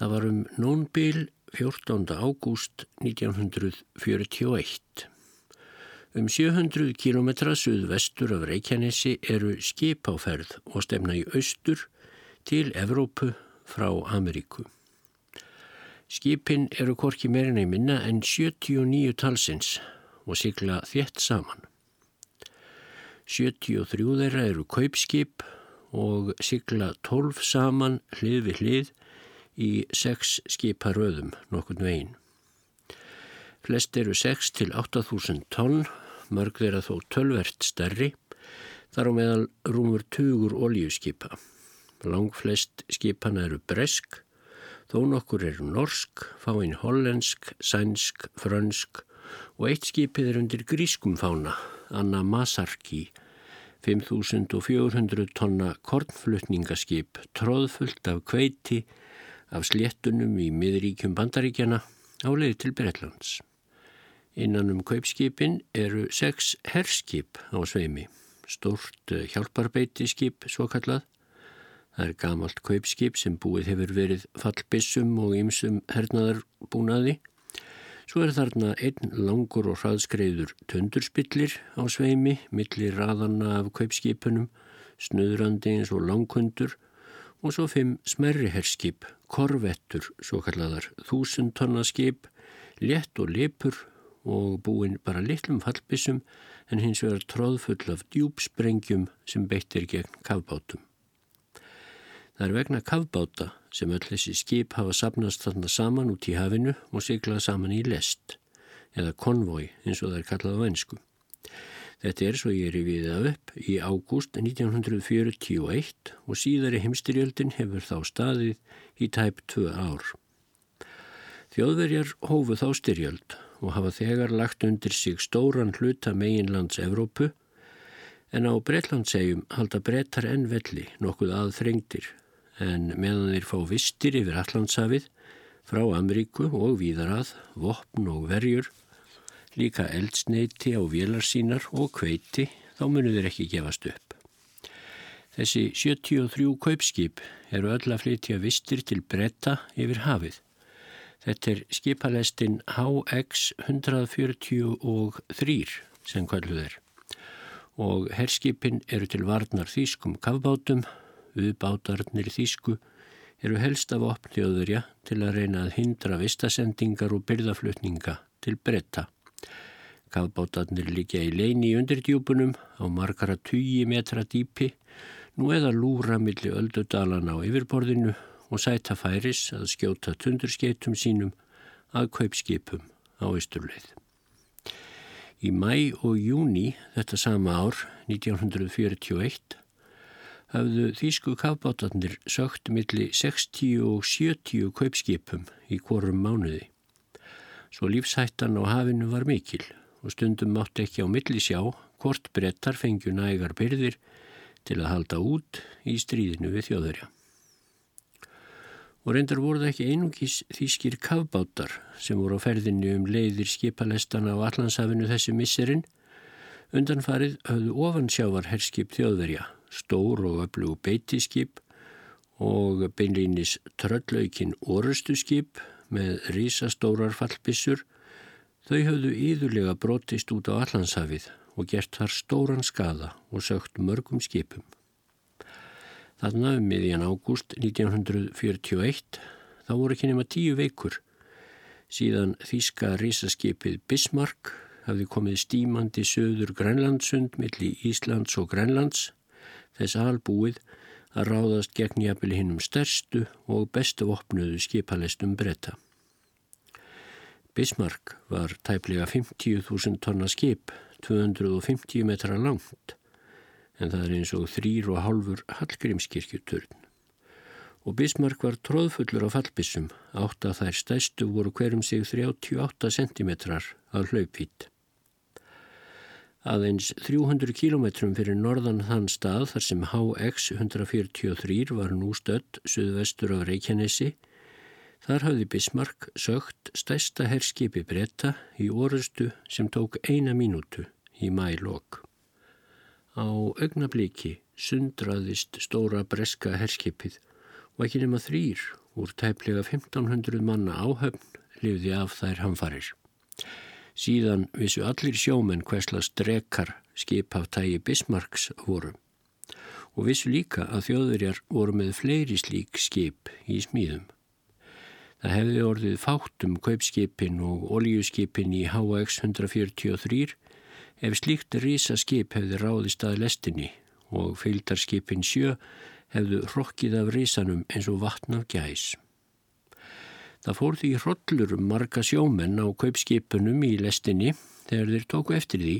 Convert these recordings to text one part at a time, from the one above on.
Það var um nónbíl 14. ágúst 1941. Um 700 km suðvestur af Reykjanesi eru skipáferð og stefna í austur til Evrópu frá Ameríku. Skipin eru korki meirinni minna en 79 talsins og sigla þétt saman. 73 þeirra eru kaupskip og sigla 12 saman hlið við hlið í 6 skiparöðum nokkurn veginn. Flest eru 6 til 8.000 tonn, mörg þeirra þó tölvert stærri, þar á meðal rúmur tugur oljuskipa. Lang flest skipana eru bresk, þó nokkur eru norsk, fáinn hollensk, sænsk, frönsk og eitt skipið er undir grískum fána, Anna Masarki, 5400 tonna kornflutningaskip, tróðfullt af kveiti, af sléttunum í miðríkjum bandaríkjana á leið til Breitlands. Innan um kaupskipin eru sex herskip á sveimi, stort hjálparbeitiskip svo kallað, Það er gamalt kaupskip sem búið hefur verið fallbissum og ymsum hernaðarbúnaði. Svo er þarna einn langur og hraðskreiður tundurspillir á sveimi, millir raðanna af kaupskipunum, snöðrandi eins og langkundur og svo fimm smerri herskip, korvettur, svo kallaðar þúsund tonna skip, létt og lepur og búin bara litlum fallbissum en hins vegar tróðfull af djúpsprengjum sem beittir gegn kafbátum. Það er vegna kavbáta sem öll þessi skip hafa sapnast þarna saman út í hafinu og siglað saman í lest eða konvoi eins og það er kallað á einsku. Þetta er svo ég er í viða upp í ágúst 1941 og síðari heimstyrjöldin hefur þá staðið í tæp tvö ár. Þjóðverjar hófu þá styrjöld og hafa þegar lagt undir sig stóran hluta meginlands Evrópu en á Breitlandsegjum halda brettar enn velli nokkuð aðþrengtir en meðan þeir fá vistir yfir Allandsafið frá Ameríku og víðarað, vopn og verjur, líka eldsneiti á vélarsínar og kveiti, þá munir þeir ekki gefast upp. Þessi 73 kaupskip eru öll að flytja vistir til bretta yfir hafið. Þetta er skipalestin HX 143 sem kvælhuð er og herskipin eru til varnar þýskum kafbátum Uðbátarnir þýsku eru helst af opnþjóðurja til að reyna að hindra vistasendingar og byrðaflutninga til bretta. Kafbátarnir líka í leini í undirdjúpunum á margara 20 metra dýpi nú eða lúra millir öldudalana á yfirborðinu og sæta færis að skjóta tundurskeitum sínum að kaupskipum á Ísturleið. Í mæ og júni þetta sama ár, 1941, hafðu þýsku kafbátarnir sögt milli 60 og 70 kaupskipum í hvorum mánuði. Svo lífshættan á hafinu var mikil og stundum mátti ekki á milli sjá hvort brettar fengju nægar byrðir til að halda út í stríðinu við þjóðurja. Og reyndar voru það ekki einungis þýskir kafbátar sem voru á ferðinu um leiðir skipalestana á Allandshafinu þessu misserinn. Undanfarið hafðu ofansjávar herskip þjóðverja stór og öflug beitiskip og beinlýnis tröllaukinn orustuskip með rísastórar fallbissur. Þau höfðu íðurlega brotist út á Allandshafið og gert þar stóran skada og sögt mörgum skipum. Þarna um miðjan ágúst 1941 þá voru ekki nema tíu veikur síðan þýska rísaskipið Bismarck hafði komið stímandi söður Grænlandsund millir Íslands og Grænlands þess albúið að ráðast gegn jafnvel hinnum stærstu og bestu opnuðu skipalestum bretta. Bismarck var tæplega 50.000 tonna skip, 250 metra langt, en það er eins og þrýr og hálfur Hallgrímskirkjuturn. Og Bismarck var tróðfullur á fallbissum, átt að þær stæstu voru hverjum sig 38 cm að hlaupít. Aðeins 300 kílometrum fyrir norðan þann stað þar sem HX 143 var nú stödd suðvestur af Reykjanesi, þar hafði Bismarck sögt stæsta herskipi bretta í orustu sem tók eina mínútu í mælokk. Á augnabliki sundraðist stóra breska herskipið og ekki nema þrýr úr tæplega 1500 manna áhöfn lifði af þær hamfarir. Síðan vissu allir sjómenn hversla strekar skipaftægi Bismarcks voru og vissu líka að þjóðurjar voru með fleiri slík skip í smíðum. Það hefði orðið fátum kaupskipin og oljuskipin í HX 143 ef slíkt risaskip hefði ráðist að lestinni og fylgdarskipin sjö hefðu hrokkið af risanum eins og vatn af gæs. Það fór því hrollur um marga sjómenn á kaupskipunum í lestinni þegar þeir tóku eftir því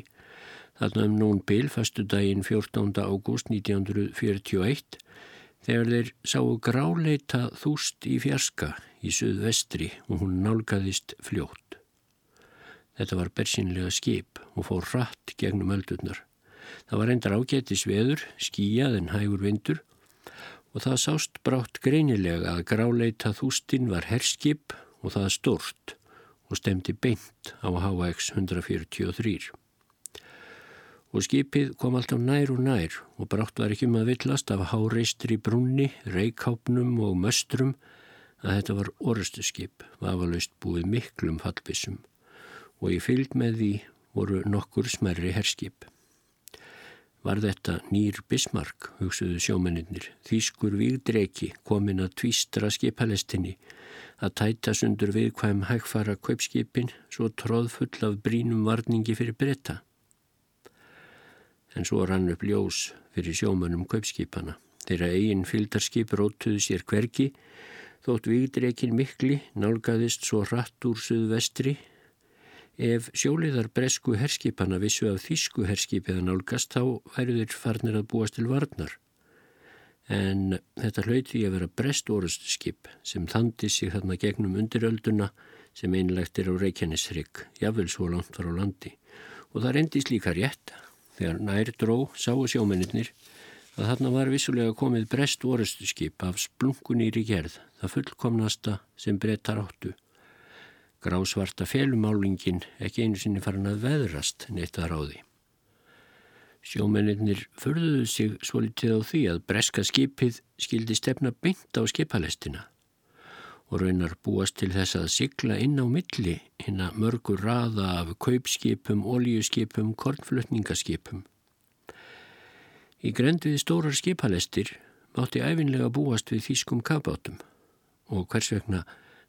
þarna um nún bil fastu daginn 14. ágúst 1941 þegar þeir sáu gráleita þúst í fjarska í suðvestri og hún nálgæðist fljótt. Þetta var bersinlega skip og fór rætt gegnum öldurnar. Það var endar ágætis veður, skíjað en hægur vindur og það sást brátt greinilega að gráleita þústinn var herskip og það stort og stemdi beint á HX 143 og skipið kom alltaf nær og nær og brátt var ekki um að villast af háreistri brunni, reikápnum og möstrum að þetta var orustu skip, vafalaust búið miklum fallbissum og í fylg með því voru nokkur smerri herskip. Var þetta nýr Bismarck, hugsuðu sjómeninnir, þýskur výgdreki komin að tvístra skipalestinni, að tæta sundur viðkvæm hægfara kaupskipin svo tróðfull af brínum varningi fyrir breyta en svo rann upp ljós fyrir sjómanum kaupskipana. Þeirra eigin fyldarskip rótuðu sér hverki, þótt výdreikin mikli nálgæðist svo hratt úr suðvestri. Ef sjóliðar bresku herskipana vissu af þísku herskipiða nálgast þá væru þeir farnir að búast til varnar. En þetta hlauti að vera brest orustu skip sem þandi sig þarna gegnum undirölduna sem einlegt er á Reykjanesrygg, jável svo langt var á landi. Og það reyndist líka rétt Þegar nær dró sáu sjómennir að þarna var vissulega komið brest orustu skip af splunkunýri gerð, það fullkomnasta sem brettar áttu. Grásvarta felumálingin ekki einu sinni farin að veðrast neitt að ráði. Sjómennir förðuðu sig svolítið á því að breska skipið skildi stefna beint á skipalestina og raunar búast til þess að sigla inn á milli hinn að mörgur raða af kaupskipum, oljuskipum, kornflutningaskipum. Í grend við stórar skipalestir mátti æfinlega búast við þýskum kabátum og hvers vegna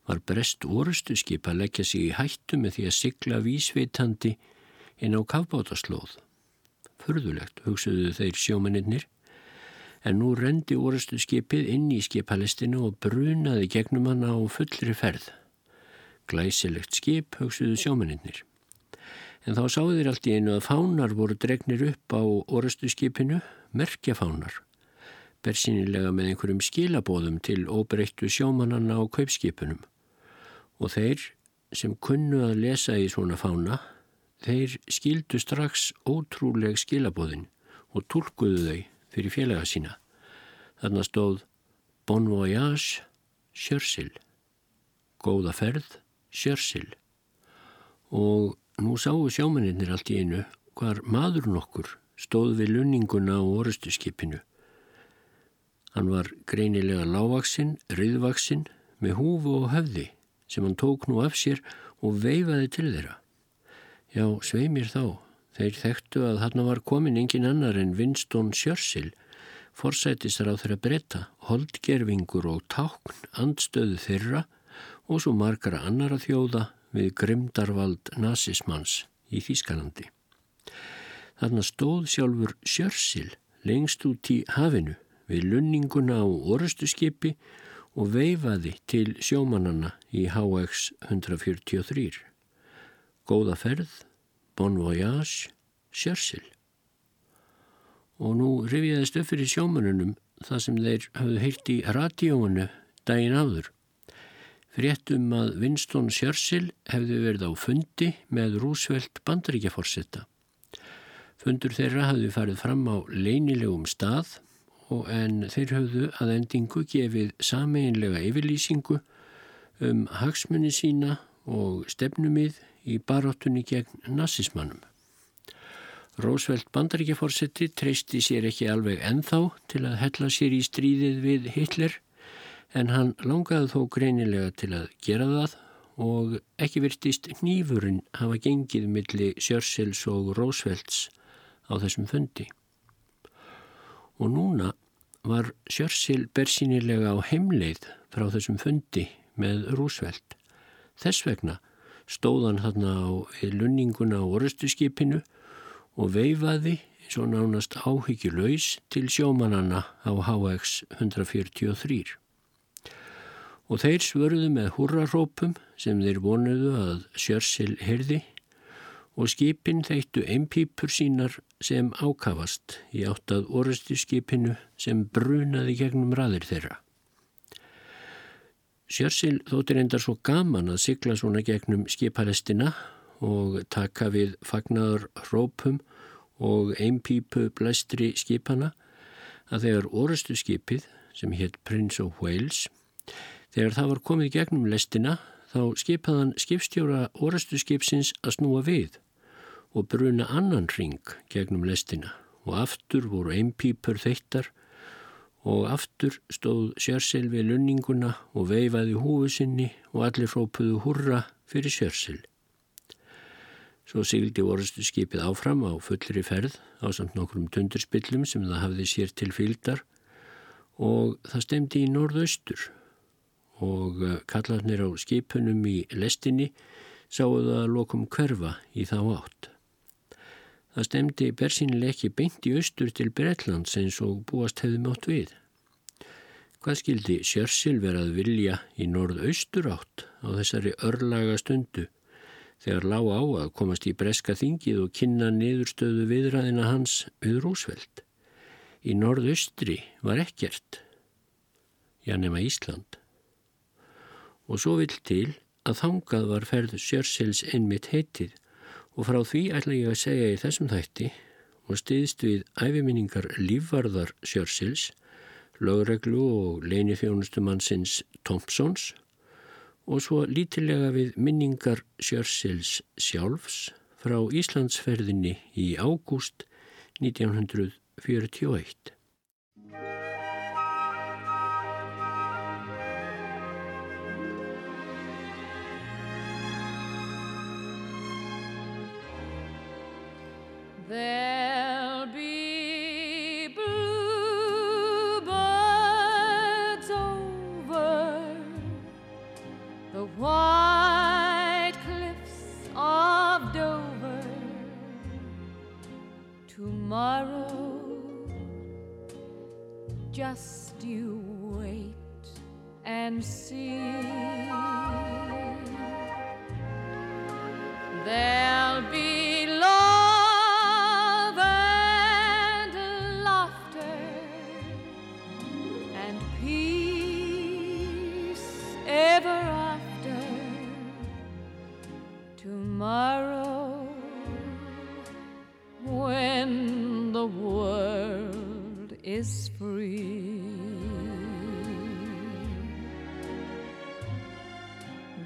var brest orustu skip að leggja sig í hættu með því að sigla vísveitandi inn á kafbátaslóð. Förðulegt hugsuðu þeir sjómaninnir en nú rendi orustu skipið inn í skipalestinu og brunaði gegnum hann á fullri ferð. Glæsilegt skip hugsuðu sjómaninnir. En þá sáðu þeir allt í einu að fánar voru dregnir upp á orustu skipinu, merkjafánar, bersinilega með einhverjum skilabóðum til óbreyttu sjómananna á kaupskipunum. Og þeir sem kunnu að lesa í svona fána, þeir skildu strax ótrúleg skilabóðin og tólkuðu þau fyrir félaga sína. Þarna stóð Bon Voyage, Sjörssil, Góða ferð, Sjörssil og nú sáu sjómaninnir allt í einu hvar maður nokkur stóð við lunninguna á orustu skipinu. Hann var greinilega lávaksinn, riðvaksinn með húfu og höfði sem hann tók nú af sér og veifaði til þeirra. Já, sveimir þá Þeir þekktu að hann var komin engin annar en Winston Churchill, forsætisar á þeirra breyta, holdgerfingur og tákn andstöðu þeirra og svo margara annara þjóða við grimdarvald nazismans í Þýskalandi. Þarna stóð sjálfur Churchill lengst út í hafinu við lunninguna á orustu skipi og veifaði til sjómananna í HX 143. Góða ferð Bon Voyage, Sjörssil. Og nú rifjaðist upp fyrir sjómanunum það sem þeir hafðu heilt í radíóinu daginn áður. Fréttum að Winston Churchill hefði verið á fundi með Roosevelt bandaríkjaforsetta. Fundur þeirra hafði farið fram á leinilegum stað og en þeir hafðu að endingu gefið sameinlega yfirlýsingu um hagsmunni sína og stefnumið í baróttunni gegn nazismannum. Rósveld bandaríkjaforsetti treysti sér ekki alveg enþá til að hella sér í stríðið við Hitler en hann langaði þó greinilega til að gera það og ekki virtist nýfurinn hafa gengið milli Sjörsils og Rósvelds á þessum fundi. Og núna var Sjörsil bersýnilega á heimleið frá þessum fundi með Rósveld. Þess vegna stóðan hann á lunninguna á orustuskipinu og veifaði og nánast áhyggjulegs til sjómananna á HX 143 og þeir svörðu með hurrarópum sem þeir vonuðu að Sjörssil hyrði og skipin þeittu einpípur sínar sem ákavast í áttað orustu skipinu sem brunaði gegnum raðir þeirra. Sjörssil þóttir endar svo gaman að sigla svona gegnum skipalestina og taka við fagnaður rópum og einpípu blæstri skipana að þegar orustu skipið sem hétt Prince of Wales Þegar það var komið gegnum lestina þá skipaðan skipstjóra orastu skipsins að snúa við og bruna annan ring gegnum lestina og aftur voru einpípur þeittar og aftur stóð Sjörsel við lunninguna og veifaði húfu sinni og allir hrópuðu hurra fyrir Sjörsel. Svo sigildi orastu skipið áfram á fullri ferð á samt nokkrum tundurspillum sem það hafði sér til fylgdar og það stemdi í norðaustur og eh, kallarnir á skipunum í lestinni sáuðu að lokum hverfa í þá átt. Það stemdi bersinlega ekki beint í austur til Breitlands eins og búast hefði mátt við. Hvað skildi Sjörssil verað vilja í norð-austur átt á þessari örlaga stundu þegar lág á að komast í breska þingið og kynna niðurstöðu viðræðina hans við Rúsveld. Í norð-austri var ekkert, já nema Ísland og svo vill til að þangað var ferð Sjörsels einmitt heitið og frá því ætla ég að segja í þessum þætti og stiðst við æfiminningar lífvarðar Sjörsels, lögreglu og leini þjónustumannsins Thompsons og svo lítilega við minningar Sjörsels sjálfs frá Íslandsferðinni í ágúst 1941. There'll be bluebirds over the white cliffs of Dover tomorrow. Just you wait and see. There'll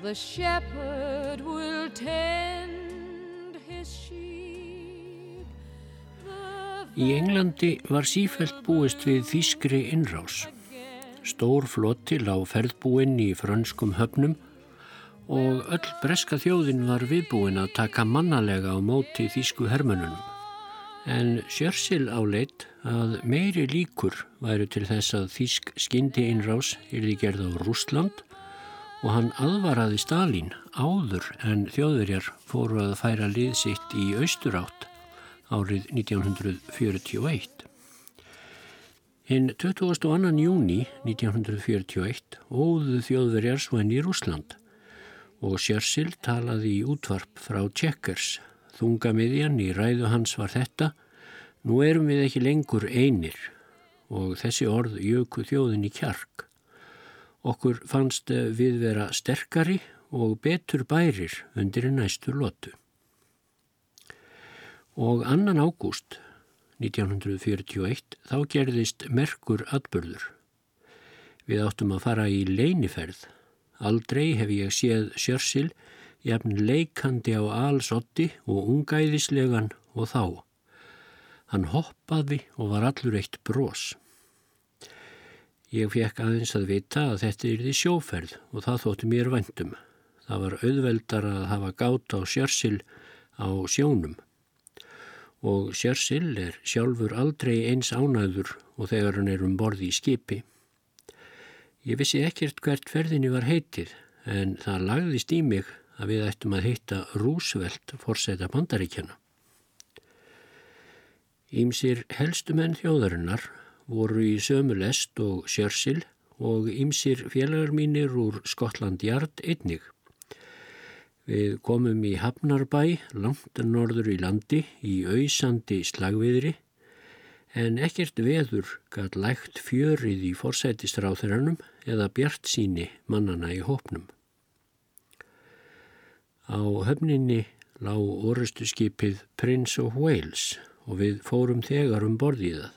The shepherd will tend his sheep. Í Englandi var sífælt búist við þýskri innrás. Stór flottil á ferðbúinn í frönskum höfnum og öll breska þjóðin var viðbúin að taka mannalega á móti þýsku hermönunum. En Sjörssil áleitt að meiri líkur væru til þess að þýsk skyndi einrás yrði gerð á Rúsland og hann aðvaraði Stalin áður en þjóðverjar fóru að færa lið sitt í austurátt árið 1941. Hinn 22. júni 1941 óðu þjóðverjar svenn í Rúsland og Sjörssil talaði í útvarp frá Tjekkers. Þungamiðjan í ræðu hans var þetta, nú erum við ekki lengur einir og þessi orð jöku þjóðin í kjark. Okkur fannst við vera sterkari og betur bærir undir næstu lotu. Og annan ágúst 1941 þá gerðist merkur atbörður. Við áttum að fara í leiniferð Aldrei hef ég séð Sjörssil jafn leikandi á alsotti og ungæðislegan og þá. Hann hoppaði og var allur eitt brós. Ég fekk aðeins að vita að þetta er því sjóferð og það þótti mér vandum. Það var auðveldar að hafa gátt á sjörsil á sjónum. Og sjörsil er sjálfur aldrei eins ánæður og þegar hann er um borði í skipi. Ég vissi ekkert hvert ferðinni var heitið en það lagðist í mig að við ættum að heita Rúsveld forsæta bandaríkjana. Ímsir helstumenn þjóðarinnar voru í sömu lest og sjörsil og ímsir félagar mínir úr Skotland Jard einnig. Við komum í Hafnarbæ, langt norður í landi, í auðsandi slagviðri, en ekkert veður gæt lægt fjörið í forsætistráþurannum eða bjart síni mannana í hópnum. Á höfninni lág orustu skipið Prince of Wales og við fórum þegar um borðið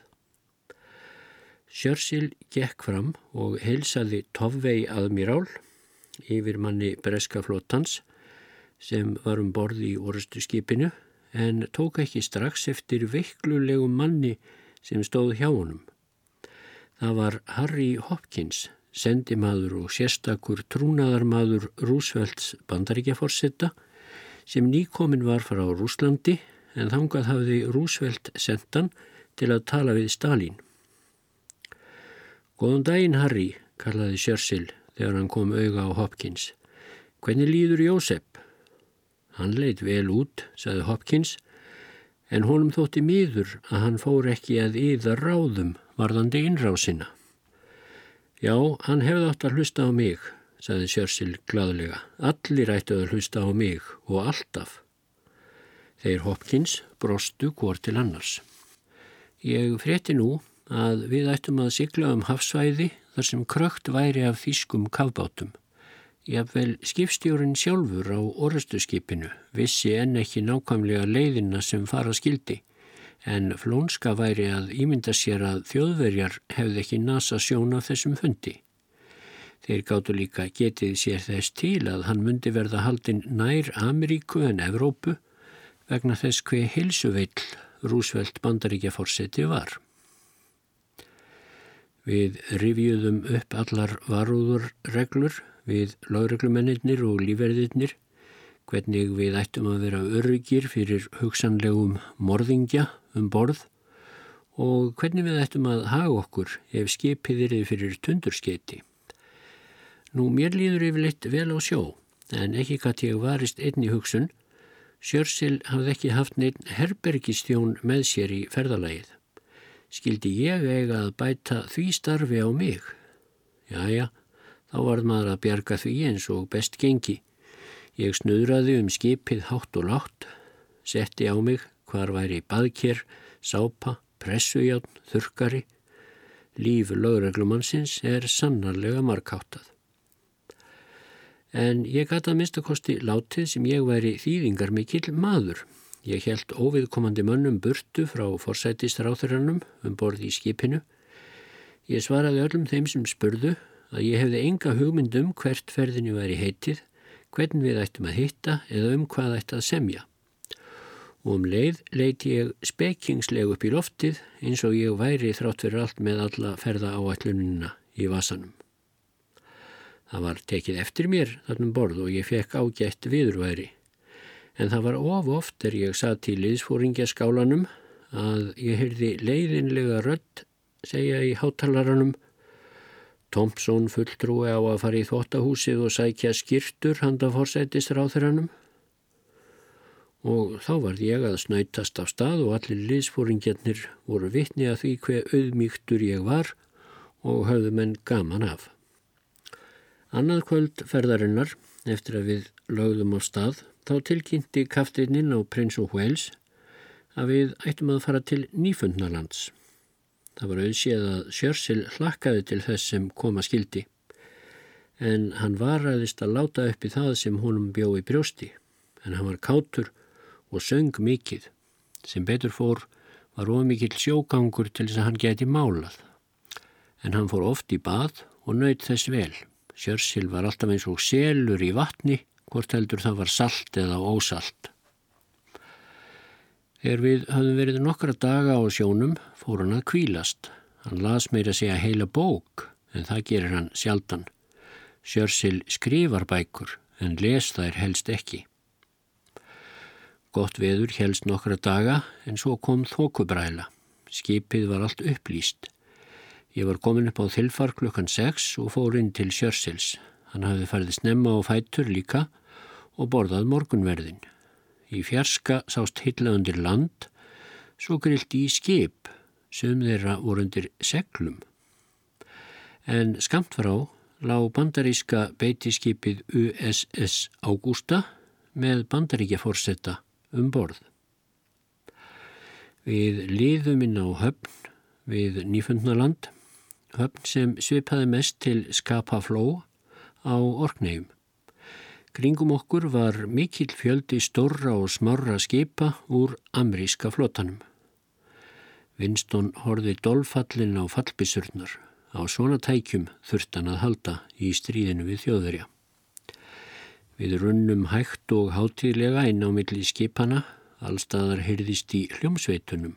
Sjörssil gekk fram og heilsaði Tovvei aðmirál yfir manni breska flottans sem var um borði í orustu skipinu en tók ekki strax eftir veiklulegum manni sem stóð hjá honum. Það var Harry Hopkins, sendimaður og sérstakur trúnaðarmaður Rúsvelds bandaríkjaforsetta sem nýkomin var frá Rúslandi en þangað hafði Rúsveld sendan til að tala við Stalin. Góðan daginn, Harry, kallaði Sjörssil þegar hann kom auga á Hopkins. Hvernig líður Jósef? Hann leitt vel út, saði Hopkins, en honum þótti miður að hann fór ekki að yða ráðum varðandi innrásina. Já, hann hefði átt að hlusta á mig, saði Sjörssil gladlega. Allir ættu að hlusta á mig og alltaf. Þeir Hopkins brostu hvort til annars. Ég frétti nú að við ættum að sigla um hafsvæði þar sem krökt væri af þýskum kavbátum. Jafnvel skipstjórin sjálfur á orustuskipinu vissi enn ekki nákvæmlega leiðina sem fara skildi en flónska væri að ímynda sér að þjóðverjar hefði ekki nasa sjón af þessum fundi. Þeir gáttu líka getið sér þess til að hann myndi verða haldinn nær Ameríku en Evrópu vegna þess hver hilsuveill Rúsveld bandaríkjaforseti var. Við rifjuðum upp allar varúðurreglur við lögreglumennir og lífverðirnir, hvernig við ættum að vera öryggir fyrir hugsanlegum morðingja um borð og hvernig við ættum að haga okkur ef skipið er fyrir tundurskeiti. Nú mér líður yfirleitt vel á sjó, en ekki hvað ég varist einni hugsun, Sjörsel hafði ekki haft neitt herbergistjón með sér í ferðalagið skildi ég eiga að bæta því starfi á mig. Jæja, þá var maður að bjarga því eins og best gengi. Ég snuðraði um skipið hátt og látt, setti á mig hvar væri baðkér, sápa, pressujjáln, þurkari. Líf lögreglumannsins er sannarlega markáttað. En ég gata minnstakosti látið sem ég væri þýðingar mikill maður Ég held óviðkomandi mönnum burtu frá forsætistráþurannum um borði í skipinu. Ég svaraði öllum þeim sem spurðu að ég hefði enga hugmyndum hvert ferðinu væri heitið, hvern við ættum að hitta eða um hvað ætti að semja. Og um leið leiti ég spekingsleg upp í loftið eins og ég væri þrátt fyrir allt með alla ferða áætlunina í vasanum. Það var tekið eftir mér þarna um borð og ég fekk ágætt viðurværi en það var of oft er ég satt í liðsfóringaskálanum að ég heyrði leiðinlega rödd segja í háttalaranum Thompson fulltrúi á að fara í þóttahúsið og sækja skýrtur handa forsættisráþuranum og þá var ég að snætast af stað og allir liðsfóringjarnir voru vittni að því hver auðmíktur ég var og höfðu menn gaman af. Annað kvöld ferðarinnar eftir að við lögðum á stað Þá tilkynnti kaftinninn á Prince of Wales að við ættum að fara til Nýfundnalands. Það var auðséð að Sjörssil hlakkaði til þess sem koma skildi en hann varaðist að láta upp í það sem honum bjó í brjósti en hann var kátur og söng mikið. Sem betur fór var ómikill sjógangur til þess að hann geti málað en hann fór oft í bað og nöyð þess vel. Sjörssil var alltaf eins og selur í vatni hvort heldur það var salt eða ósalt. Þegar við höfum verið nokkra daga á sjónum fór hann að kvílast. Hann las meira segja heila bók en það gerir hann sjaldan. Sjörssil skrifar bækur en les þær helst ekki. Gott veður helst nokkra daga en svo kom þókubræla. Skipið var allt upplýst. Ég var komin upp á þilfar klukkan 6 og fór inn til Sjörsils. Hann hafði farið snemma á fætur líka og borðað morgunverðin. Í fjarska sást hilla undir land, svo grildi í skip sem þeirra voru undir seglum. En skamt frá lág bandaríska beitiskipið USS Augusta með bandaríkjaforsetta um borð. Við liðum inn á höfn við Nýfundnaland, höfn sem svipaði mest til Skapafló á Orknegjum. Kringum okkur var mikill fjöldi stórra og smarra skipa úr amríska flotanum. Winston horfi dolfallin á fallbisurnar. Á svona tækjum þurftan að halda í stríðinu við þjóðverja. Við runnum hægt og hátíðlega inn á milli skipana, allstaðar heyrðist í hljómsveitunum.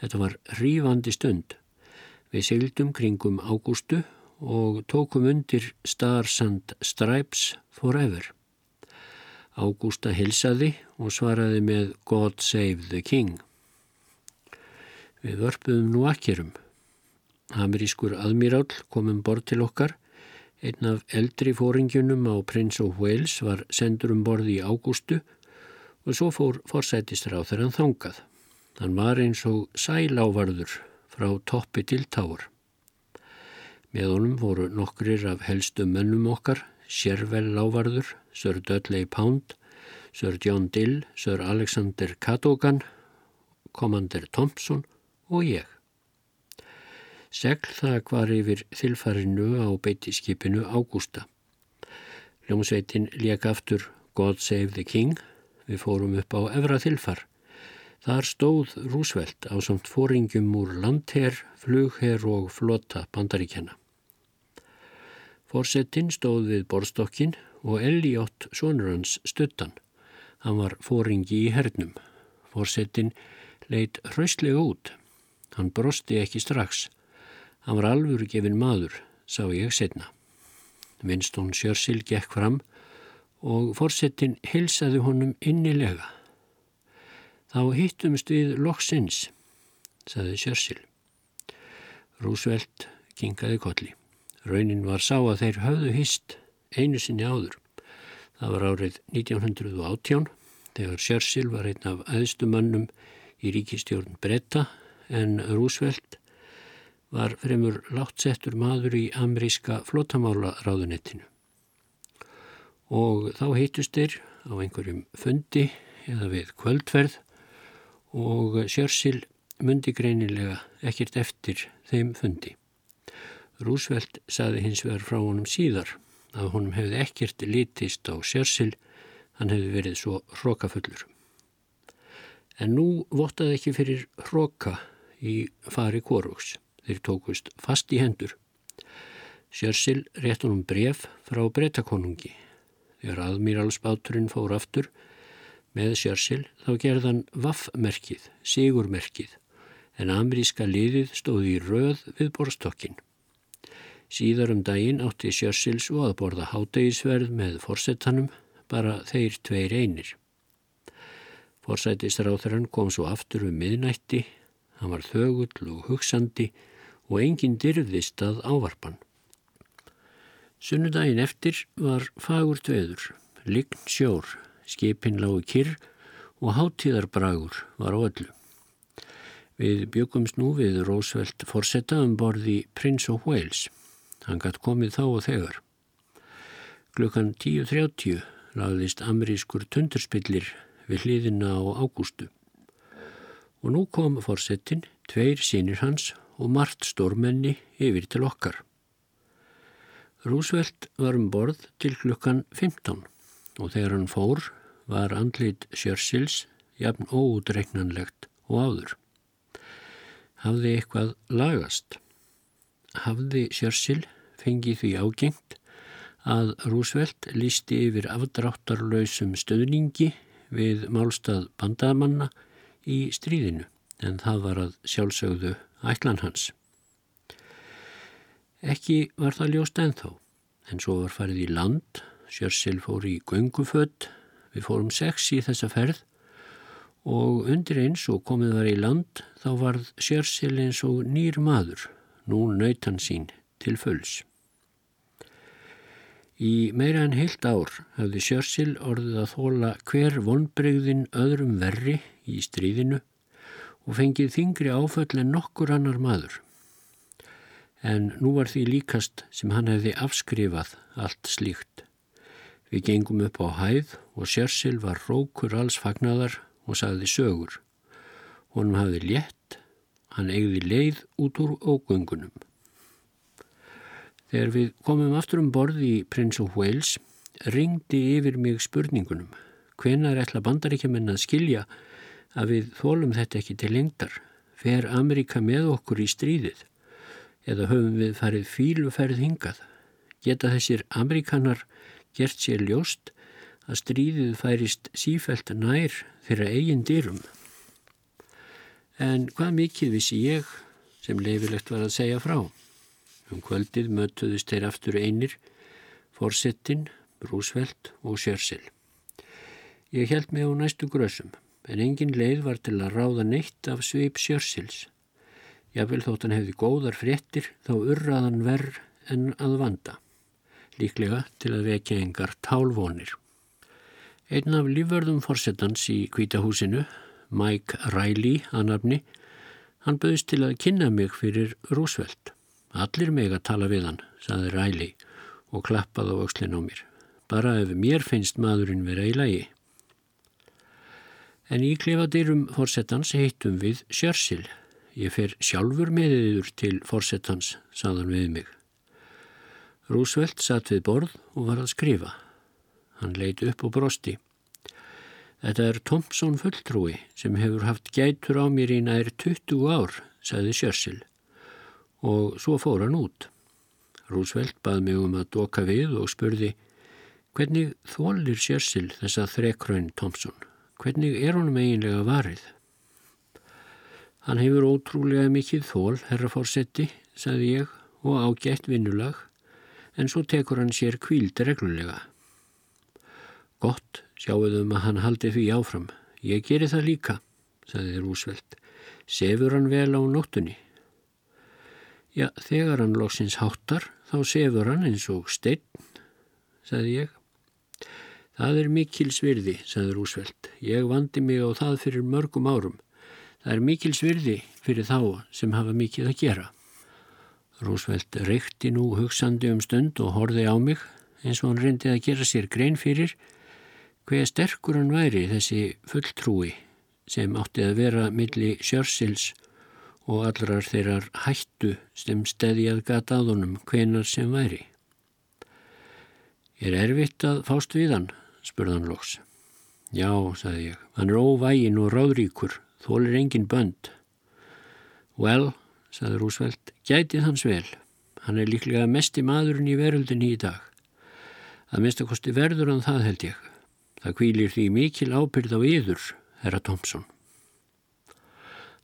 Þetta var rífandi stund. Við seildum kringum ágústu og tókum undir Starsand Stripes Forever. Ágústa hilsaði og svaraði með God Save the King. Við vörpuðum nú akkerum. Amerískur aðmírál komum bort til okkar. Einn af eldri fóringjunum á Prince of Wales var sendur um borði í ágústu og svo fór forsætistráð þegar hann þangað. Hann var eins og sælávarður frá toppi til táur. Með honum voru nokkrir af helstu mönnum okkar, Sjervel lávarður, Sir Dudley Pound, Sir John Dill, Sir Alexander Cadogan, Commander Thompson og ég. Segl það var yfir þilfarinu á beitiskipinu Ágústa. Ljómsveitin lék aftur God Save the King. Við fórum upp á Evra þilfar. Þar stóð Rúsveld á samt fóringjum úr landherr, flugherr og flota bandaríkjana. Fórsetin stóð við borstokkin og Elliot sonur hans stuttan. Hann var fóringi í hernum. Fórsetin leitt hraustlega út. Hann brosti ekki strax. Hann var alvöru gefin maður, sá ég setna. Winston Churchill gekk fram og fórsetin hilsaði honum innilega. Þá hittumst við loksins, saði Churchill. Roosevelt kingaði kolli. Raunin var sá að þeir höfðu hist einu sinni áður. Það var árið 1918 þegar Churchill var einn af aðstumannum í ríkistjórn Bretta en Roosevelt var fremur láttsettur maður í ameríska flottamála ráðunettinu. Og þá heitust þeir á einhverjum fundi eða við kvöldverð og Sjörssil myndi greinilega ekkert eftir þeim fundi. Roosevelt saði hins vegar frá honum síðar að honum hefði ekkert litist á Sjörssil, hann hefði verið svo hrókafullur. En nú vottaði ekki fyrir hróka í fari Kóruks. Þeir tókust fast í hendur. Sjörssil rétt honum bref frá breytakonungi. Þegar aðmýralsbáturinn fór aftur með Sjörssil þá gerðan vaffmerkið, sigurmerkið, en ameríska liðið stóði í röð við borstokkin. Síðar um daginn átti Sjörsils og að borða hátegisverð með forsettanum, bara þeir tveir einir. Forsætisráþarann kom svo aftur um miðnætti Hann var þögull og hugsandi og enginn dyrðist að ávarpan. Sunnudaginn eftir var fagur dveður, lign sjór, skipin lágu kyrr og háttíðarbragur var á öllu. Við byggumst nú við Rósveld forsetta um borði Prince of Wales. Hann gætt komið þá og þegar. Klukkan 10.30 lagðist amerískur tundurspillir við hliðina á ágústu og nú kom fórsetin, tveir sínir hans og margt stórmenni yfir til okkar. Rúsveld var um borð til klukkan 15 og þegar hann fór var andlit Sjörsils jafn ódreiknanlegt og áður. Hafði eitthvað lagast. Hafði Sjörsil fengið því ágengt að Rúsveld lísti yfir afdráttarlausum stöðningi við málstað bandamanna í stríðinu en það var að sjálfsögðu ætlan hans. Ekki var það ljóst ennþá, en svo var farið í land, Sjörsel fór í göngufödd, við fórum sex í þessa ferð og undir eins og komið var í land þá varð Sjörsel eins og nýr maður, nú nautan sín til fulls. Í meira en heilt ár hafði Sjörsel orðið að þóla hver vonbregðin öðrum verri í stríðinu og fengið þingri áföll en nokkur annar maður en nú var því líkast sem hann hefði afskrifað allt slíkt. Við gengum upp á hæð og Sjörssil var rókur alls fagnadar og sagði sögur. Honum hafði létt, hann eigði leið út úr ógöngunum. Þegar við komum aftur um borð í Prince of Wales ringdi yfir mig spurningunum hvenar ætla bandaríkjaman að skilja að við þólum þetta ekki til lengdar fer Amerika með okkur í stríðið eða höfum við farið fíluferð hingað. Geta þessir Amerikanar gert sér ljóst að stríðið færist sífælt nær þeirra eigin dýrum. En hvað mikið vissi ég sem leifilegt var að segja frá? Um kvöldið mötuðist þeir aftur einir, Forsettin, Brúsveld og Sjörsel. Ég held mig á næstu grösum, en engin leið var til að ráða neitt af sveip Sjörsels. Jável þótt hann hefði góðar fréttir þá urraðan verð en að vanda, líklega til að vekja engar tálvonir. Einn af lífverðum fórsetans í kvítahúsinu, Mike Riley að nafni, hann böðist til að kynna mig fyrir Roosevelt. Allir meg að tala við hann, saði Riley og klappaði á aukslinn á mér. Bara ef mér finnst maðurinn vera í lagi. En í klefadýrum fórsetans heitum við Sjörssil Ég fer sjálfur með yður til fórsetans, saðan við mig. Rúsveld satt við borð og var að skrifa. Hann leiti upp og brosti. Þetta er Thompson fulltrúi sem hefur haft gætur á mér í nær 20 ár, sagði Sjörssil. Og svo fór hann út. Rúsveld bað mig um að doka við og spurði hvernig þólir Sjörssil þessa þrekraun Thompson? Hvernig er honum eiginlega varið? Hann hefur ótrúlega mikið þól, herrafórsetti, sagði ég, og ágætt vinnulag, en svo tekur hann sér kvíld reglulega. Gott, sjáuðum að hann haldi því áfram. Ég geri það líka, sagði Rúsveld. Sefur hann vel á nóttunni? Já, þegar hann loksins háttar, þá sefur hann eins og steinn, sagði ég. Það er mikil svirði, sagði Rúsveld. Ég vandi mig á það fyrir mörgum árum. Það er mikil svirði fyrir þá sem hafa mikið að gera. Rósveld reykti nú hugsandi um stund og horði á mig eins og hann reyndi að gera sér grein fyrir hver sterkur hann væri þessi fulltrúi sem átti að vera milli sjörsils og allrar þeirrar hættu sem stedi að gata aðunum hvenar sem væri. Er erfitt að fást við hann? spurðan loks. Já, sagði ég, hann er óvægin og ráðríkur þólir engin bönd. Well, saði Rúsveld, gætið hans vel. Hann er líklega mest í maðurinn í veröldinni í dag. Að minnstakosti verður hann það held ég. Það kvílir því mikil ábyrð á yður, herra Tomsson.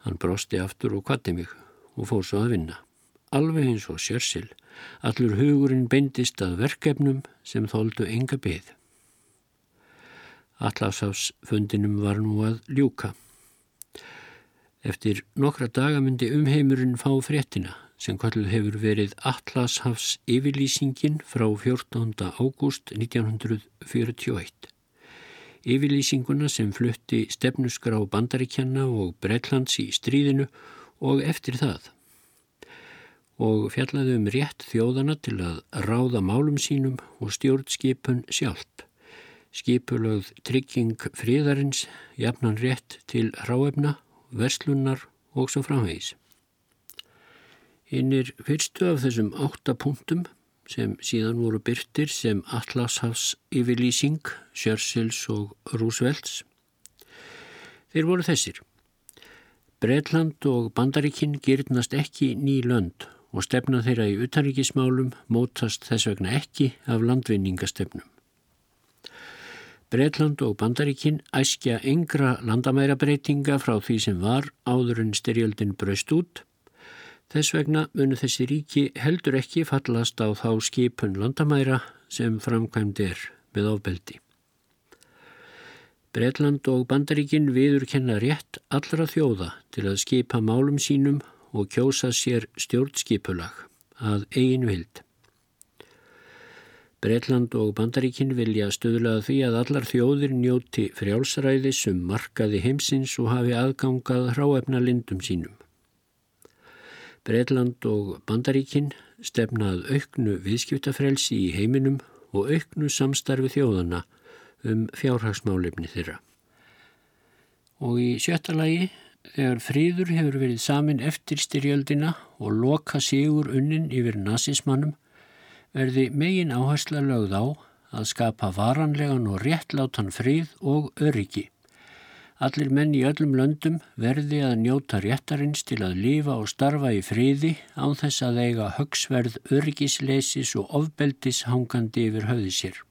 Hann brosti aftur og kvatti mig og fór svo að vinna. Alveg eins og sjörssil, allur hugurinn beindist að verkefnum sem þóldu enga beð. Allasafsfundinum var nú að ljúka. Eftir nokkra daga myndi umheimurinn fá fréttina sem kalluð hefur verið Atlashafs yfirlýsingin frá 14. ágúst 1941. Yfirlýsinguna sem flutti stefnusgrá bandaríkjanna og Breitlands í stríðinu og eftir það. Og fjallaði um rétt þjóðana til að ráða málum sínum og stjórnskipun sjálft. Skipulögð trygging fríðarins, jafnan rétt til ráefna verslunar og svo framvegis. Innir fyrstu af þessum átta punktum sem síðan voru byrtir sem Atlashafs yfirlýsing, Sjörsils og Rúsvelds. Þeir voru þessir. Breitland og Bandaríkinn gyrnast ekki ný lönd og stefna þeirra í utanríkismálum mótast þess vegna ekki af landvinningastefnum. Breitland og Bandaríkin æskja yngra landamærabreitinga frá því sem var áður en styrjöldin braust út. Þess vegna munu þessi ríki heldur ekki fallast á þá skipun landamæra sem framkvæmd er með ofbeldi. Breitland og Bandaríkin viður kenna rétt allra þjóða til að skipa málum sínum og kjósa sér stjórnskipulag að eigin vild. Breitland og Bandaríkin vilja stöðlaða því að allar þjóðir njóti frjálsræði sem markaði heimsins og hafi aðgangað hráefna lindum sínum. Breitland og Bandaríkin stefnað auknu viðskiptafrelsi í heiminum og auknu samstarfi þjóðana um fjárhagsmálefni þeirra. Og í sjötta lagi, þegar fríður hefur verið samin eftir styrjöldina og loka sigur unnin yfir nazismannum, verði megin áhersla lögð á að skapa varanlegan og réttlátan frið og öryggi. Allir menn í öllum löndum verði að njóta réttarins til að lifa og starfa í friði án þess að eiga högsverð öryggisleisis og ofbeldis hangandi yfir höfði sér.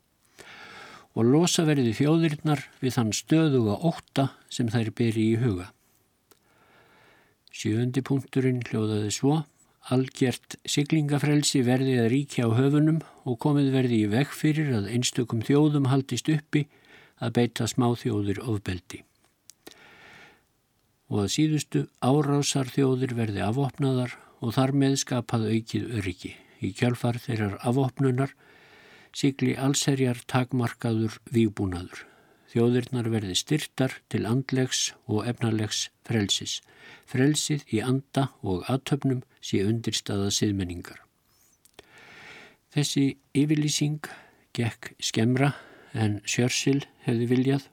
Og losa verði fjóðirnar við þann stöðuga ótta sem þær beri í huga. Sjöndi punkturinn hljóðaði svo Algjert siglingafrelsi verði að ríkja á höfunum og komið verði í vekk fyrir að einstökum þjóðum haldist uppi að beita smáþjóður ofbeldi. Og að síðustu árásar þjóður verði afopnaðar og þar með skapað aukið öryggi. Í kjálfar þeirrar afopnunar sigli allserjar takmarkaður výbúnaður. Þjóðirnar verði styrtar til andlegs og efnalegs frelsis. Frelsið í anda og aðtöfnum sé undirstaða siðmenningar. Þessi yfirlýsing gekk skemra en Sjörssil hefði viljað.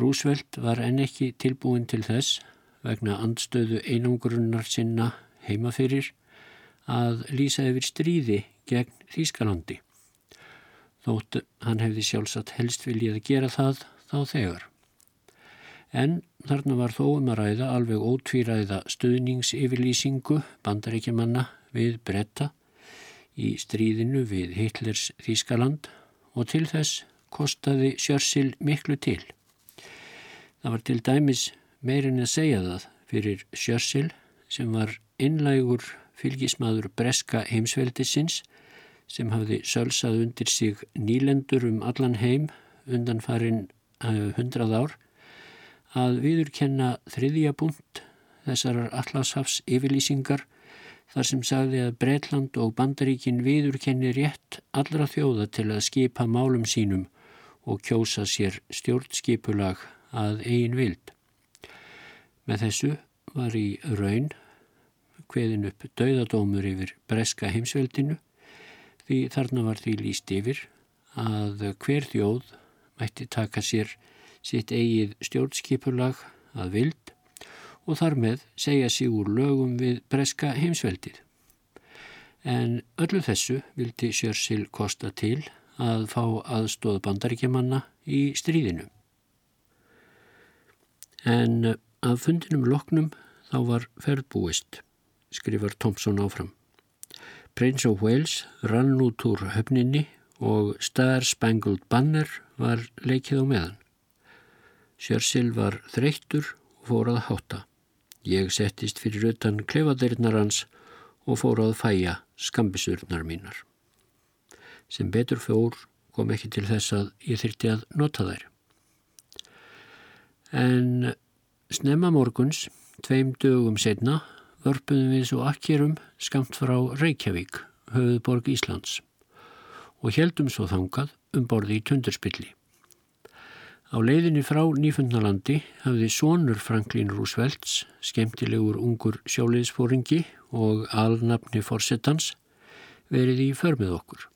Rúsveld var enn ekki tilbúin til þess vegna andstöðu einangrunnar sinna heimafyrir að lýsa yfir stríði gegn Þýskalandi þótt hann hefði sjálfsagt helst viljið að gera það þá þegar. En þarna var þó um að ræða alveg ótvíræða stuðningsyfirlýsingu bandaríkjamanna við bretta í stríðinu við Hitlers Þískaland og til þess kostaði Sjörsil miklu til. Það var til dæmis meirin að segja það fyrir Sjörsil sem var innlægur fylgismadur breska heimsveldisins sem hafði sölsað undir sig nýlendur um allan heim undan farin uh, hundrað ár að viðurkenna þriðja búnt þessarar allashafs yfirlýsingar þar sem sagði að Breitland og Bandaríkin viðurkenni rétt allra þjóða til að skipa málum sínum og kjósa sér stjórnskipulag að eigin vild. Með þessu var í raun hveðin upp dauðadómur yfir breska heimsveldinu því þarna var því líst yfir að hver þjóð mætti taka sér sitt eigið stjórnskipulag að vild og þar með segja sig úr lögum við breska heimsveldið. En öllu þessu vildi Sjörssil kosta til að fá aðstóð bandaríkjamanna í stríðinu. En af fundinum loknum þá var ferðbúist, skrifar Thompson áfram. Prince of Wales rann út úr höfninni og Star Spangled Banner var leikið á meðan. Sjörssil var þreyttur og fór að hátta. Ég settist fyrir utan klefadeirnar hans og fór að fæja skambisurnar mínar. Sem betur fór kom ekki til þess að ég þyrti að nota þær. En snemma morguns, tveim dögum setna, vörpuðum við svo akkerum skamt frá Reykjavík, höfuðborg Íslands og heldum svo þangað um borði í tundurspilli. Á leiðinni frá Nýfundnalandi hafði sonur Franklín Rúsvelds, skemmtilegur ungur sjóliðsfóringi og alnafni forsettans, verið í förmið okkur.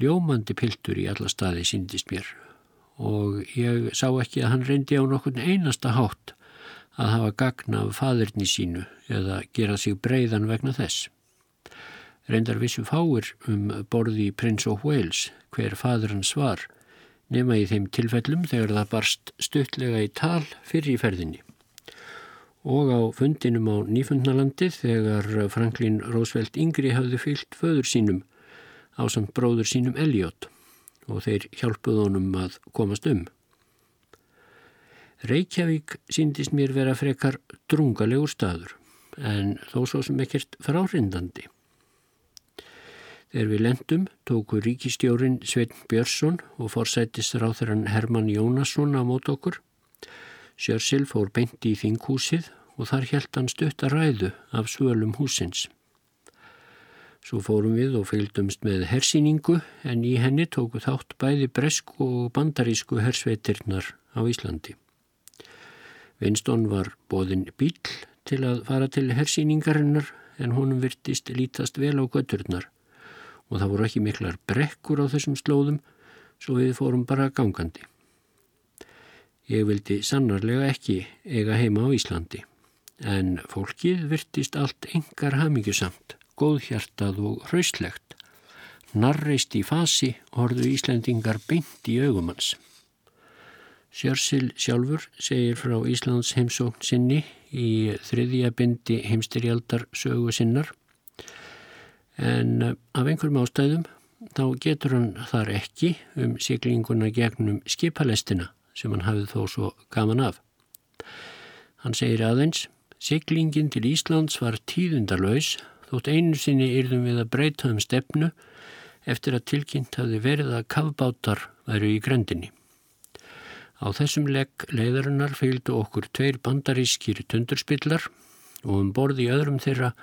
Ljómandi piltur í alla staði síndist mér og ég sá ekki að hann reyndi á nokkurn einasta hátt að hafa gagna af faðurni sínu eða gera sig breyðan vegna þess. Reyndar vissu fáir um borði í Prince of Wales hver fadur hans var nema í þeim tilfellum þegar það barst stuttlega í tal fyrir í ferðinni. Og á fundinum á Nýfundnalandi þegar Franklin Roosevelt yngri hafði fyllt föður sínum á samt bróður sínum Elliot og þeir hjálpuð honum að komast um. Reykjavík síndist mér vera frekar drungalegur staður en þó svo sem ekkert fráhrindandi. Þegar við lendum tóku ríkistjórin Svein Björnsson og forsættis ráþurann Herman Jónasson á mót okkur. Sjörssil fór beinti í þinghúsið og þar helt hann stutt að ræðu af svölum húsins. Svo fórum við og fylgdumst með hersýningu en í henni tóku þátt bæði bresku og bandarísku hersveitirnar á Íslandi. Vinstón var bóðin bíl til að fara til hersýningarinnar en honum virtist lítast vel á götturnar og það voru ekki miklar brekkur á þessum slóðum svo við fórum bara gangandi. Ég vildi sannarlega ekki eiga heima á Íslandi en fólkið virtist allt engar hamingjusamt, góðhjartað og hraustlegt. Narreist í fasi horðu Íslandingar beint í augumanns. Sjörsil sjálfur segir frá Íslands heimsókn sinni í þriðja bindi heimstyrjaldar sögu sinnar en eh, af einhverjum ástæðum þá getur hann þar ekki um siglinguna gegnum skipalestina sem hann hafið þó svo gaman af. Hann segir aðeins, siglingin til Íslands var tíðundarlaus þótt einu sinni yrðum við að breyta um stefnu eftir að tilkynnt hafi verið að kavbátar væru í grendinni. Á þessum legg leiðarinnar fylgdu okkur tveir bandarískir tundurspillar og um borði í öðrum þeirra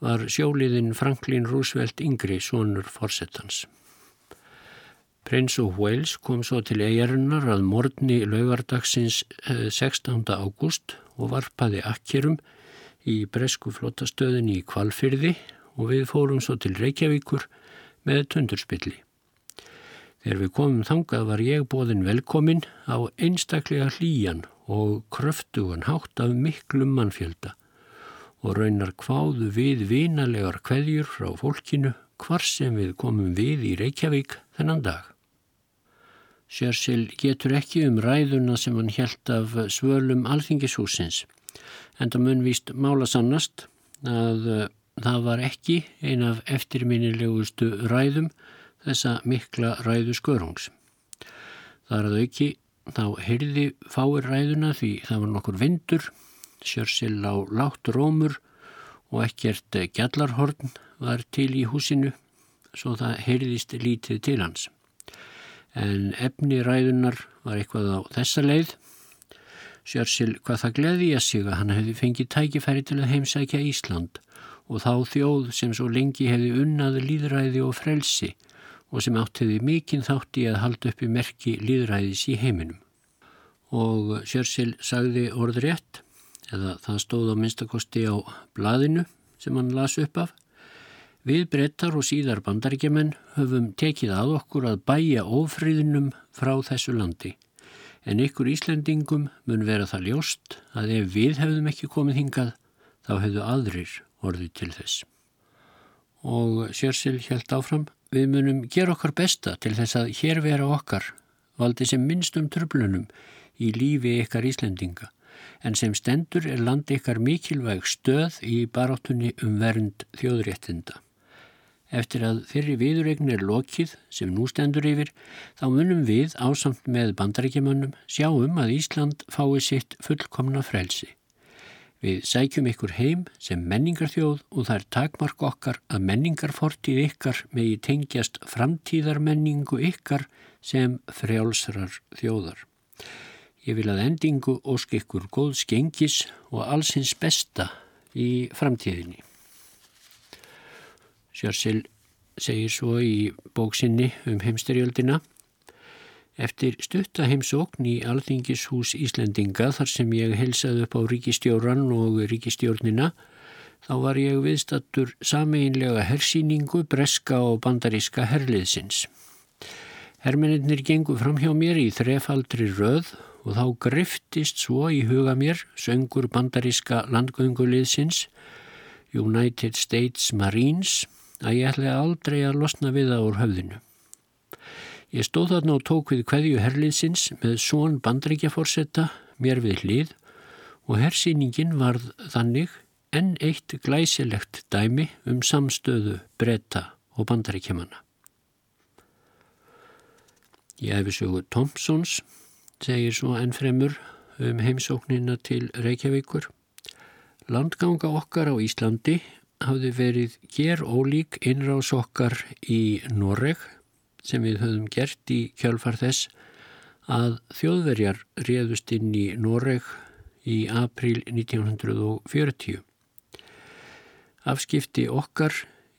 var sjóliðin Franklin Roosevelt yngri sonur fórsettans. Prins og Wales kom svo til eigarinnar að morgni laugardagsins 16. Eh, ágúst og varpaði akkerum í bresku flottastöðin í Kvalfyrði og við fórum svo til Reykjavíkur með tundurspilli. Þegar við komum þangað var ég bóðin velkomin á einstaklega hlýjan og kröftugan hátt af miklum mannfjölda og raunar kváðu við vinalegar kveðjur frá fólkinu hvar sem við komum við í Reykjavík þennan dag. Sjörsel getur ekki um ræðuna sem hann helt af svölum alþingishúsins en það mun víst mála sannast að uh, það var ekki ein af eftirminnilegustu ræðum þessa mikla ræðu skörungs. Það er að auki þá heyrði fáir ræðuna því það var nokkur vindur, sjörsel á látt rómur og ekkert gjallarhorn var til í húsinu svo það heyrðist lítið til hans. En efni ræðunar var eitthvað á þessa leið. Sjörsel hvað það gleði að sig að hann hefði fengið tækifæri til að heimsækja Ísland og þá þjóð sem svo lengi hefði unnað líðræði og frelsi og sem áttiði mikinn þátt í að halda upp í merki líðræðis í heiminum. Og Sjörssil sagði orð rétt, eða það stóð á minnstakosti á blaðinu sem hann las upp af. Við brettar og síðar bandaríkjaman höfum tekið að okkur að bæja ofriðnum frá þessu landi. En ykkur Íslandingum mun vera það ljóst að ef við hefðum ekki komið hingað, þá hefðu aðrir orðið til þess. Og Sjörssil held áfram. Við munum gera okkar besta til þess að hér vera okkar valdi sem minnstum tröflunum í lífi ykkar Íslendinga en sem stendur er landi ykkar mikilvæg stöð í baráttunni um vernd þjóðréttinda. Eftir að þeirri viðuregn er lokið sem nú stendur yfir þá munum við ásamt með bandarækjumannum sjáum að Ísland fái sitt fullkomna frelsi. Við sækjum ykkur heim sem menningarþjóð og það er takmark okkar að menningarfortið ykkar megi tengjast framtíðarmenningu ykkar sem frjálsrar þjóðar. Ég vil að endingu ósk ykkur góð skengis og allsins besta í framtíðinni. Sjörsel segir svo í bóksinni um heimsterjöldina Eftir stuttaheimsókn í Alþingishús Íslendinga þar sem ég helsaði upp á ríkistjóran og ríkistjórnina þá var ég viðstattur sameinlega hersýningu breska og bandaríska herliðsins. Hermeninnir gengu fram hjá mér í þrefaldri röð og þá griftist svo í huga mér söngur bandaríska landgönguliðsins United States Marines að ég ætla aldrei að losna við það úr höfðinu. Ég stóð þarna og tók við hverju herliðsins með són bandrækjaforsetta mér við hlið og hersýningin varð þannig enn eitt glæsilegt dæmi um samstöðu bretta og bandrækjamanna. Ég hefði sögu Thompsons, segir svo ennfremur um heimsóknina til Reykjavíkur. Landganga okkar á Íslandi hafði verið ger ólík innrás okkar í Noreg sem við höfum gert í kjálfar þess að þjóðverjar réðust inn í Noreg í april 1940. Afskipti okkar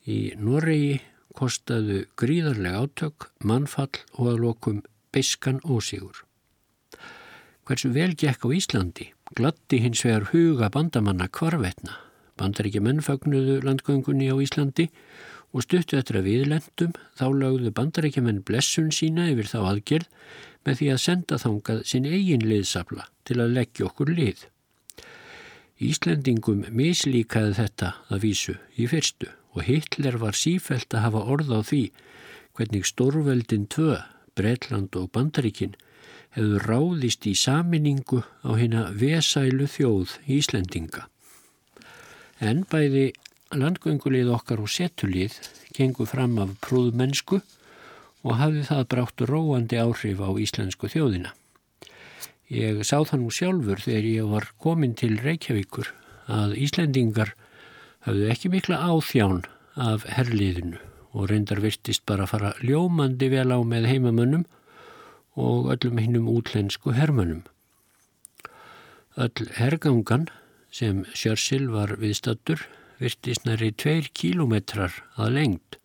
í Noregi kostaðu gríðarlega átök, mannfall og að lokum beiskan ósigur. Hversu vel gekk á Íslandi glatti hins vegar huga bandamanna kvarvetna. Bandaríkja menn fagnuðu landgöngunni á Íslandi og stuttu eftir að viðlendum þá lögðu bandaríkja menn blessun sína yfir þá aðgerð með því að senda þangað sin eigin liðsafla til að leggja okkur lið. Íslendingum mislíkaði þetta að vísu í fyrstu og Hitler var sífælt að hafa orð á því hvernig stórveldin tvö, Breitland og Bandaríkin hefðu ráðist í saminningu á hérna vesælu þjóð Íslendinga. En bæði landgöngulið okkar og setulið gengu fram af prúðmennsku og hafði það brátt róandi áhrif á íslensku þjóðina. Ég sá það nú sjálfur þegar ég var komin til Reykjavíkur að Íslendingar hafðu ekki mikla áþján af herliðinu og reyndar virtist bara að fara ljómandi vel á með heimamönnum og öllum hinnum útlensku hermönnum. Öll hergangan sem Sjörssil var viðstattur virtist næri tveir kílometrar að lengt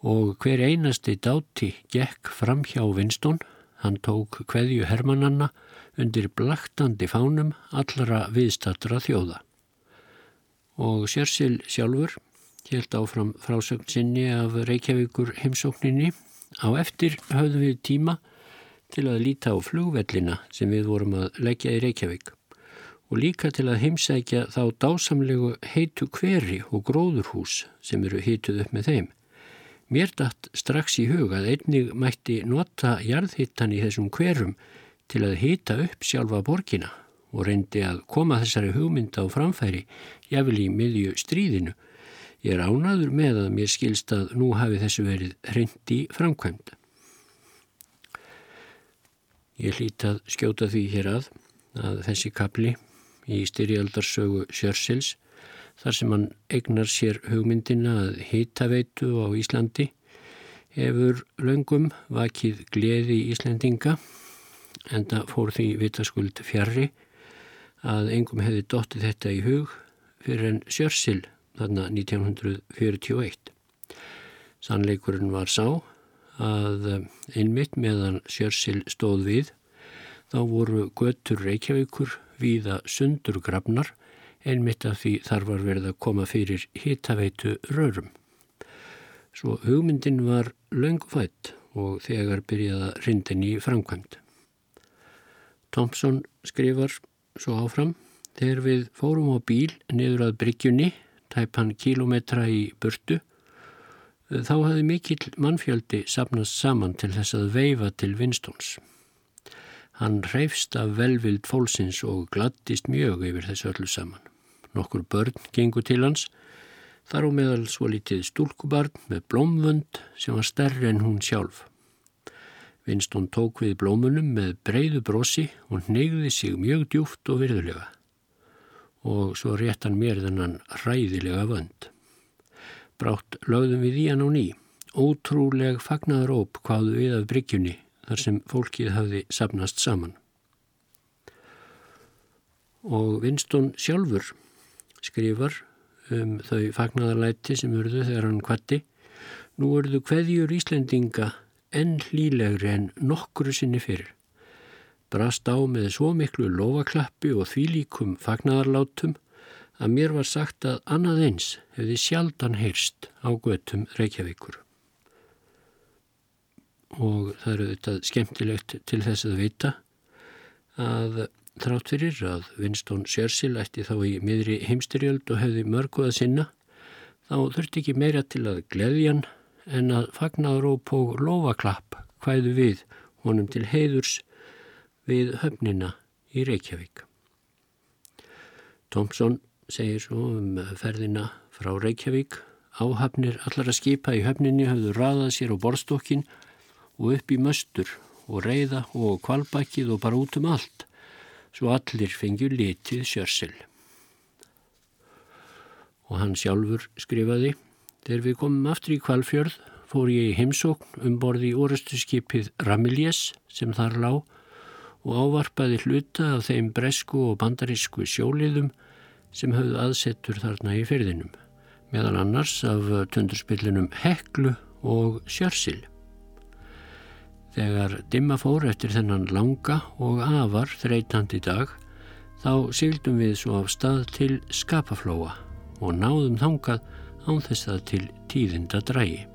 og hver einasti dáti gekk fram hjá Vinstón, hann tók hverju hermannanna undir blaktandi fánum allra viðstattra þjóða. Og Sjörssil sjálfur helt áfram frásögn sinni af Reykjavíkur heimsókninni. Á eftir höfðum við tíma til að líta á flugvellina sem við vorum að leggja í Reykjavík og líka til að heimsækja þá dásamlegu heitu hveri og gróðurhús sem eru hituð upp með þeim. Mér dætt strax í hug að einnig mætti nota jarðhittan í þessum hverum til að hita upp sjálfa borgina og reyndi að koma þessari hugmynda á framfæri jafnvel í miðju stríðinu. Ég er ánaður með að mér skilst að nú hafi þessu verið reyndi framkvæmda. Ég hlýtt að skjóta því hér að að þessi kapli í styrjaldarsögu Sjörsils þar sem hann egnar sér hugmyndina að hitaveitu á Íslandi hefur löngum vakið gleði í Íslandinga en það fór því vitaskuld fjarrri að engum hefði dottið þetta í hug fyrir en Sjörsil þarna 1941. Sannleikurinn var sá að einmitt meðan Sjörssil stóð við þá voru götur Reykjavíkur víða sundur grafnar einmitt af því þar var verið að koma fyrir hitaveitu rörum. Svo hugmyndin var löngufætt og þegar byrjaða rindin í framkvæmt. Thompson skrifar svo áfram þegar við fórum á bíl niður að bryggjunni tæpan kílometra í burtu Þá hafði mikill mannfjöldi sapnast saman til þess að veifa til Vinstons. Hann reyfst af velvild fólksins og glattist mjög yfir þessu öllu saman. Nokkur börn gengur til hans, þar á meðal svo litið stúlkubarn með blómvönd sem var stærri en hún sjálf. Vinstón tók við blómunum með breyðu brosi og neyði sig mjög djúft og virðulega. Og svo rétt hann mér þennan ræðilega vönd. Brátt lögðum við í hann á ný. Ótrúleg fagnaðaróp hvaðu við af bryggjunni þar sem fólkið hafði sapnast saman. Og Vinstón sjálfur skrifar um þau fagnaðarlæti sem urðu þegar hann kvatti. Nú urðu hverjur Íslendinga enn hlýlegri en nokkru sinni fyrir. Brast á með svo miklu lofaklappi og þvílíkum fagnaðarlátum að mér var sagt að annað eins hefði sjaldan heyrst á göttum Reykjavíkur. Og það eru þetta skemmtilegt til þess að vita að þrátt fyrir að Winston Churchill ætti þá í miðri heimstyrjöld og hefði mörgu að sinna, þá þurfti ekki meira til að gleðjan en að fagnaðróp og lofaklapp hvæðu við honum til heiðurs við höfnina í Reykjavík. Thompson segir svo um ferðina frá Reykjavík. Áhafnir allara skipa í höfninni hafðu raðað sér á borstokkin og upp í möstur og reyða og kvalbakkið og bara út um allt, svo allir fengjur litið sjörsel. og hann sjálfur skrifaði Þegar við komum aftur í Kvalfjörð fór ég í heimsókn um borði í orustuskipið Ramiljes sem þar lág og ávarpaði hluta af þeim bresku og bandarísku sjóliðum sem höfðu aðsettur þarna í fyrðinum, meðal annars af tundurspillinum Heklu og Sjörsil. Þegar dimma fór eftir þennan langa og afar þreytandi dag þá sildum við svo af stað til skapaflóa og náðum þangað án þess að til tíðinda drægi.